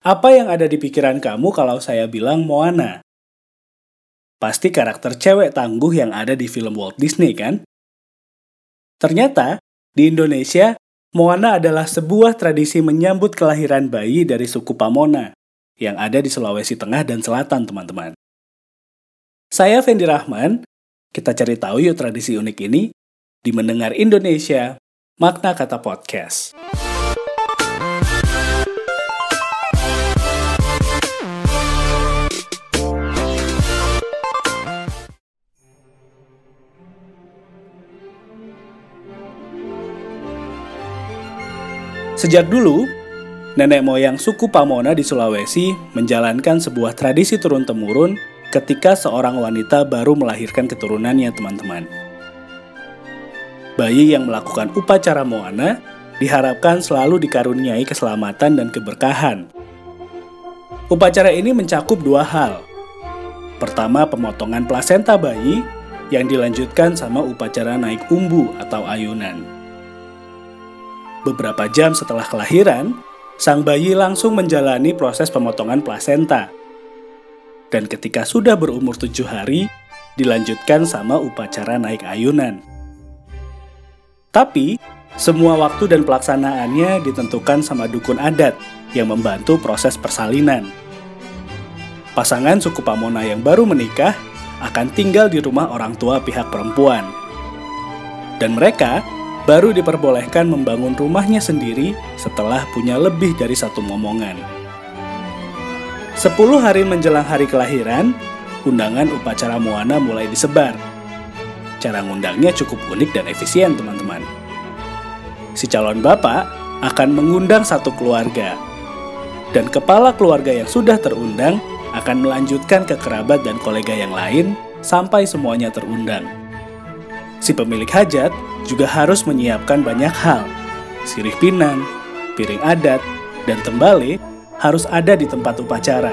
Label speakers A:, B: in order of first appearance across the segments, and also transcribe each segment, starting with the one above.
A: Apa yang ada di pikiran kamu kalau saya bilang Moana? Pasti karakter cewek tangguh yang ada di film Walt Disney kan? Ternyata, di Indonesia, Moana adalah sebuah tradisi menyambut kelahiran bayi dari suku Pamona yang ada di Sulawesi Tengah dan Selatan, teman-teman. Saya Fendi Rahman, kita cari tahu yuk tradisi unik ini di Mendengar Indonesia, Makna Kata Podcast. Sejak dulu, nenek moyang suku Pamona di Sulawesi menjalankan sebuah tradisi turun-temurun ketika seorang wanita baru melahirkan keturunannya, teman-teman. Bayi yang melakukan upacara Moana diharapkan selalu dikaruniai keselamatan dan keberkahan. Upacara ini mencakup dua hal. Pertama, pemotongan plasenta bayi yang dilanjutkan sama upacara naik umbu atau ayunan. Beberapa jam setelah kelahiran, sang bayi langsung menjalani proses pemotongan plasenta. Dan ketika sudah berumur tujuh hari, dilanjutkan sama upacara naik ayunan. Tapi, semua waktu dan pelaksanaannya ditentukan sama dukun adat yang membantu proses persalinan. Pasangan suku Pamona yang baru menikah akan tinggal di rumah orang tua pihak perempuan. Dan mereka baru diperbolehkan membangun rumahnya sendiri setelah punya lebih dari satu momongan. Sepuluh hari menjelang hari kelahiran, undangan upacara Moana mulai disebar. Cara ngundangnya cukup unik dan efisien, teman-teman. Si calon bapak akan mengundang satu keluarga, dan kepala keluarga yang sudah terundang akan melanjutkan ke kerabat dan kolega yang lain sampai semuanya terundang. Si pemilik hajat juga harus menyiapkan banyak hal. Sirih pinang, piring adat, dan tembale harus ada di tempat upacara.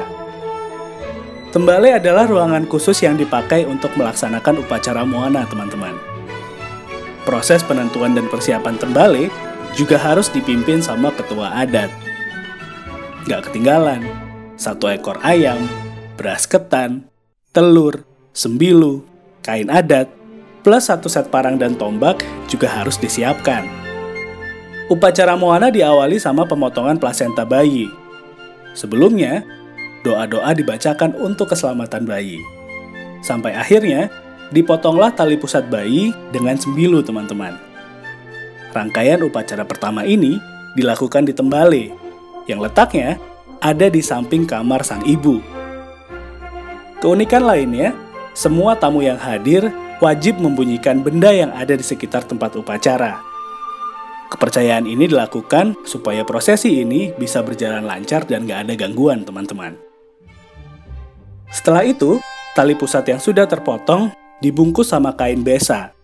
A: Tembale adalah ruangan khusus yang dipakai untuk melaksanakan upacara Moana, teman-teman. Proses penentuan dan persiapan tembale juga harus dipimpin sama ketua adat. Gak ketinggalan, satu ekor ayam, beras ketan, telur, sembilu, kain adat, plus satu set parang dan tombak juga harus disiapkan. Upacara Moana diawali sama pemotongan plasenta bayi. Sebelumnya, doa-doa dibacakan untuk keselamatan bayi. Sampai akhirnya, dipotonglah tali pusat bayi dengan sembilu teman-teman. Rangkaian upacara pertama ini dilakukan di Tembale, yang letaknya ada di samping kamar sang ibu. Keunikan lainnya, semua tamu yang hadir wajib membunyikan benda yang ada di sekitar tempat upacara. Kepercayaan ini dilakukan supaya prosesi ini bisa berjalan lancar dan gak ada gangguan, teman-teman. Setelah itu, tali pusat yang sudah terpotong dibungkus sama kain besa.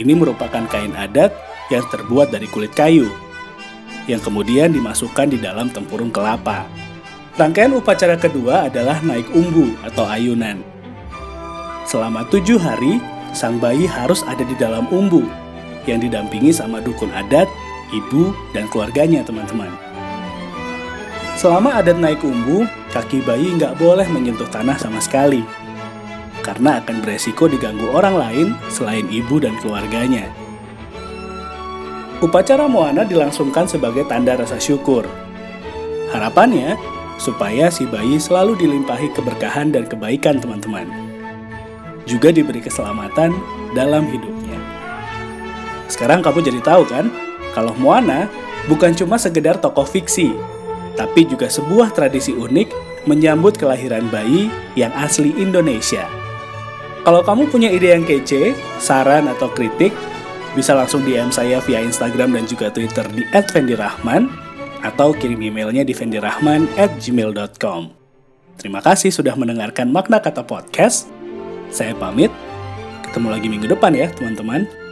A: Ini merupakan kain adat yang terbuat dari kulit kayu, yang kemudian dimasukkan di dalam tempurung kelapa. Rangkaian upacara kedua adalah naik umbu atau ayunan. Selama tujuh hari, sang bayi harus ada di dalam umbu yang didampingi sama dukun adat, ibu, dan keluarganya teman-teman. Selama adat naik umbu, kaki bayi nggak boleh menyentuh tanah sama sekali, karena akan beresiko diganggu orang lain selain ibu dan keluarganya. Upacara Moana dilangsungkan sebagai tanda rasa syukur. Harapannya, supaya si bayi selalu dilimpahi keberkahan dan kebaikan teman-teman juga diberi keselamatan dalam hidupnya. Sekarang kamu jadi tahu kan, kalau Moana bukan cuma sekedar tokoh fiksi, tapi juga sebuah tradisi unik menyambut kelahiran bayi yang asli Indonesia. Kalau kamu punya ide yang kece, saran atau kritik, bisa langsung DM saya via Instagram dan juga Twitter di @vendirahman atau kirim emailnya di vendirahman@gmail.com. Terima kasih sudah mendengarkan makna kata podcast. Saya pamit. Ketemu lagi minggu depan ya, teman-teman.